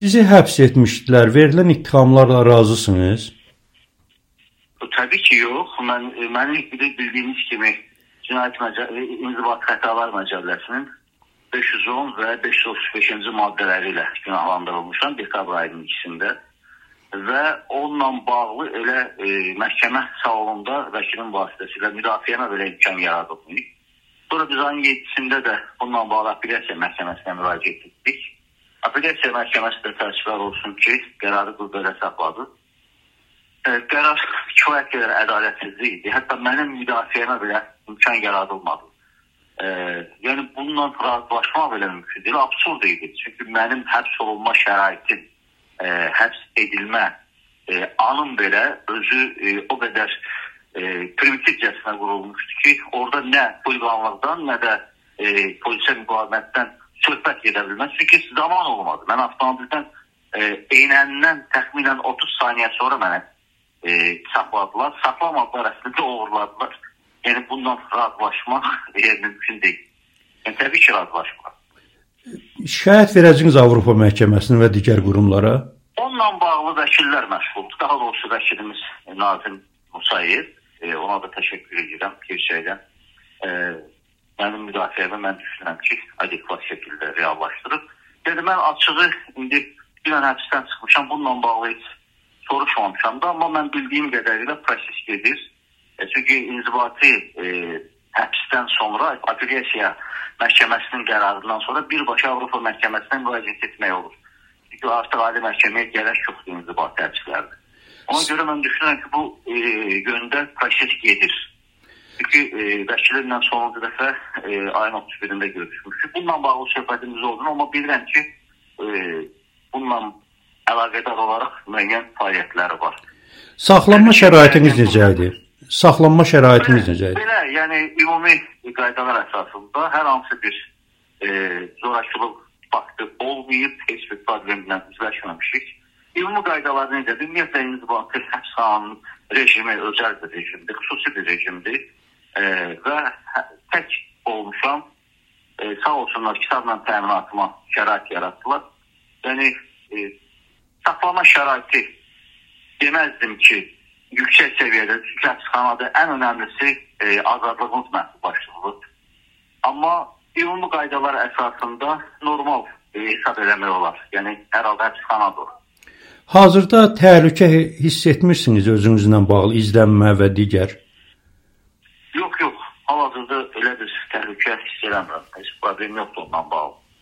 Sizi həbs etmişdilər. Verilən ittihamlarla razısınız? Təbii ki, yox. Mən mənim bildiyiniz kimi Cinayət Məcəlləsi İnzibat Xətalar Məcəlləsinin 510 və 535-ci maddələri ilə günahlandırılmışam dekabr ayının ikisində və onunla bağlı elə e, məhkəmə salonunda vəkilin vasitəsilə müdafiəmə belə imkan yaradılmayıb. Sonra biz ayın 7-sində də bununla bağlı apellyasiya məhkəməsinə müraciət etdik. Apellyasiya məhkəməsi də təəssüflər olsun ki, qərarı qüvvədə saxladı. E, qərar kifayət qədər ədalətsizlik idi. Hətta mənim müdafiəmə belə imkan yaradılmadı. E, yəni bununla razılaşmaq belə mümkün deyil, absurd idi. Çünki mənim həbs olunma şəraitim e, həbs edilmə e, anın belə özü e, o qədər e, primitivcəsinə qurulmuşdu ki, orada nə huliqanlıqdan, nə də e, polisə müqavimətdən söhbət gedə bilməz. Çünki zaman olmadı. Mən avtomobildən e, eynəndən təxminən 30 saniyə sonra mənə e, saxladılar. Saxlamadılar, əslində uğurladılar. Yəni bundan razılaşmaq e, mümkün deyil. Yəni təbii ki, razılaşmaq. Şikayət verəcəksiniz Avropa məhkəməsinə və digər qurumlara? Onunla bağlı vəkillər məşğuldur. Daha doğrusu vəkilimiz Nazim Musayev, e, ona da təşəkkür edirəm gerçəkdən. E, mənim müdafiəmi mən düşünürəm ki, adekvat şəkildə reallaşdırıb. Yəni mən açığı indi dünən həbsdən çıxmışam, bununla bağlı heç soruşmamışam da, amma mən bildiyim qədərilə proses gedir. E, çünki inzibati e, həbsdən sonra apellyasiya məhkəməsinin qərarından sonra birbaşa Avropa məhkəməsinə müraciət etmək olur. Çünki artıq ali məhkəməyə gərək yoxdur inzibati həbslərdir. Ona görə mən düşünürəm ki, bu e, yöndə proses gedir. E, vəkilimlə sonuncu dəfə e, ayın 31-də görüşmüşdük. Bununla bağlı söhbətimiz oldu, amma bilirəm ki, e, bununla əlaqədar olaraq müəyyən fəaliyyətləri var. Saxlanma şəraitiniz necə idi? Saxlanma şəraitiniz necə idi? Belə, yəni ümumi qaydalar əsasında hər hansı bir e, zorakılıq faktı olmayıb, heç bir problemlə üzləşməmişik. Ümumi qaydalar necədir? Ümumiyyətlə inzibati həbs qanunun rejimi özəl bir rejimdir, xüsusi bir rejimdir e, və hə, tək olmuşam. E, sağ olsunlar kitabla təminatıma şərait yaratdılar. Yəni e, saxlama şəraiti deməzdim ki, yüksək səviyyədə çünki həbsxanada ən önəmlisi e, azadlığımız məhdudlaşdırılır. Amma ümumi qaydalar əsasında normal e, hesab eləmək olar. Yəni hər halda həbsxanadır. Hazırda təhlükə hiss etmirsiniz özünüzlə bağlı izlənmə və digər? Hal-hazırda elə bir təhlükə hiss eləmirəm. Heç problem yoxdur onunla bağlı.